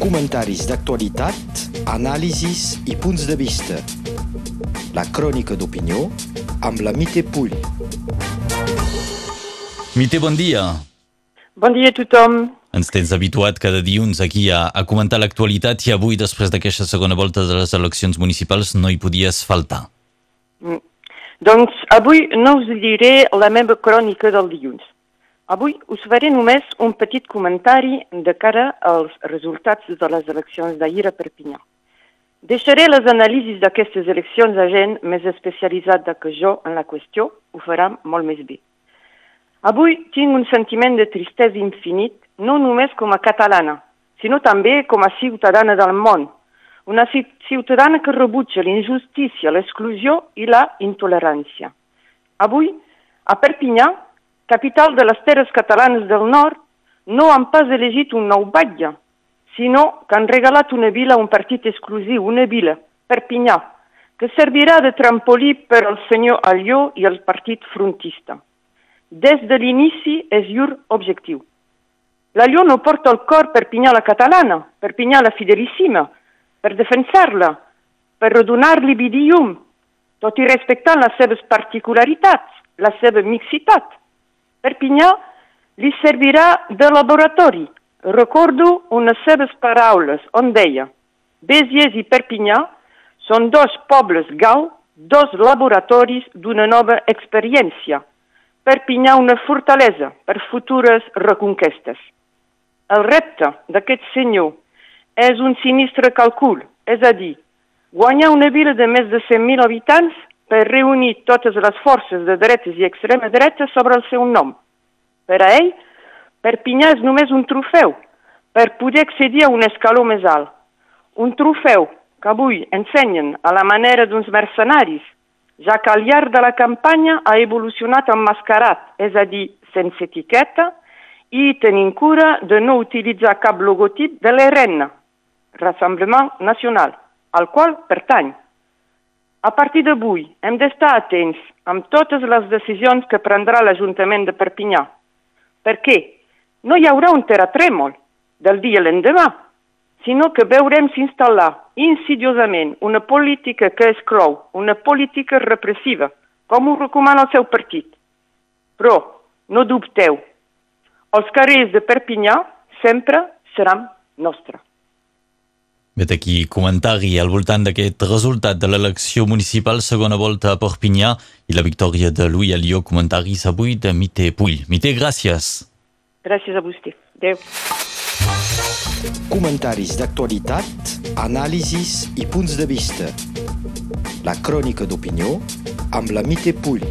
Comentaris d'actualitat, anàlisis i punts de vista. La crònica d'opinió amb la Mite Pull. Mite, bon dia. Bon dia a tothom. Ens tens habituat cada dilluns aquí a, a comentar l'actualitat i avui, després d'aquesta segona volta de les eleccions municipals, no hi podies faltar. Mm. Doncs avui no us diré la meva crònica del dilluns. Avui us faré només un petit comentari de cara als resultats de les eleccions d'ahir a Perpinyà. Deixaré les anàlisis d'aquestes eleccions a gent més especialitzada que jo en la qüestió, ho farà molt més bé. Avui tinc un sentiment de tristesa infinit, no només com a catalana, sinó també com a ciutadana del món, una ciutadana que rebutja l'injustícia, l'exclusió i la intolerància. Avui, a Perpinyà, capital de les terres catalanes del nord, no han pas elegit un nou batlle, sinó que han regalat una vila a un partit exclusiu, una vila, Perpinyà, que servirà de trampolí per al senyor Alió i el partit frontista. Des de l'inici és llur objectiu. L'Alió no porta el cor Perpinyà la catalana, Perpinyà la fidelissima, per defensar-la, per redonar-li vidium, tot i respectant les seves particularitats, la seva mixitat. Perpinyà li servirà de laboratori. Recordo unes seves paraules on deia Béziers i Perpinyà són dos pobles gau, dos laboratoris d'una nova experiència. Perpinyà una fortalesa per futures reconquestes. El repte d'aquest senyor és un sinistre càlcul, és a dir, guanyar una vila de més de 100.000 habitants per reunir totes les forces de dretes i extrema dreta sobre el seu nom. Per a ell, Perpinyà és només un trofeu per poder accedir a un escaló més alt. Un trofeu que avui ensenyen a la manera d'uns mercenaris, ja que al llarg de la campanya ha evolucionat emmascarat, és a dir, sense etiqueta, i tenint cura de no utilitzar cap logotip de l'ERN, Rassemblement Nacional, al qual pertany. A partir d'avui hem d'estar atents amb totes les decisions que prendrà l'Ajuntament de Perpinyà, perquè no hi haurà un terratrèmol del dia l'endemà, sinó que veurem s'instal·lar insidiosament una política que exclou, una política repressiva, com ho recomana el seu partit. Però no dubteu, els carrers de Perpinyà sempre seran nostres. Vet aquí comentari al voltant d'aquest resultat de l'elecció municipal segona volta a Perpinyà i la victòria de Louis Alió, comentaris avui de Mite Pull. Mite, gràcies. Gràcies a vostè. Adéu. Comentaris d'actualitat, anàlisis i punts de vista. La crònica d'opinió amb la Mite Pull.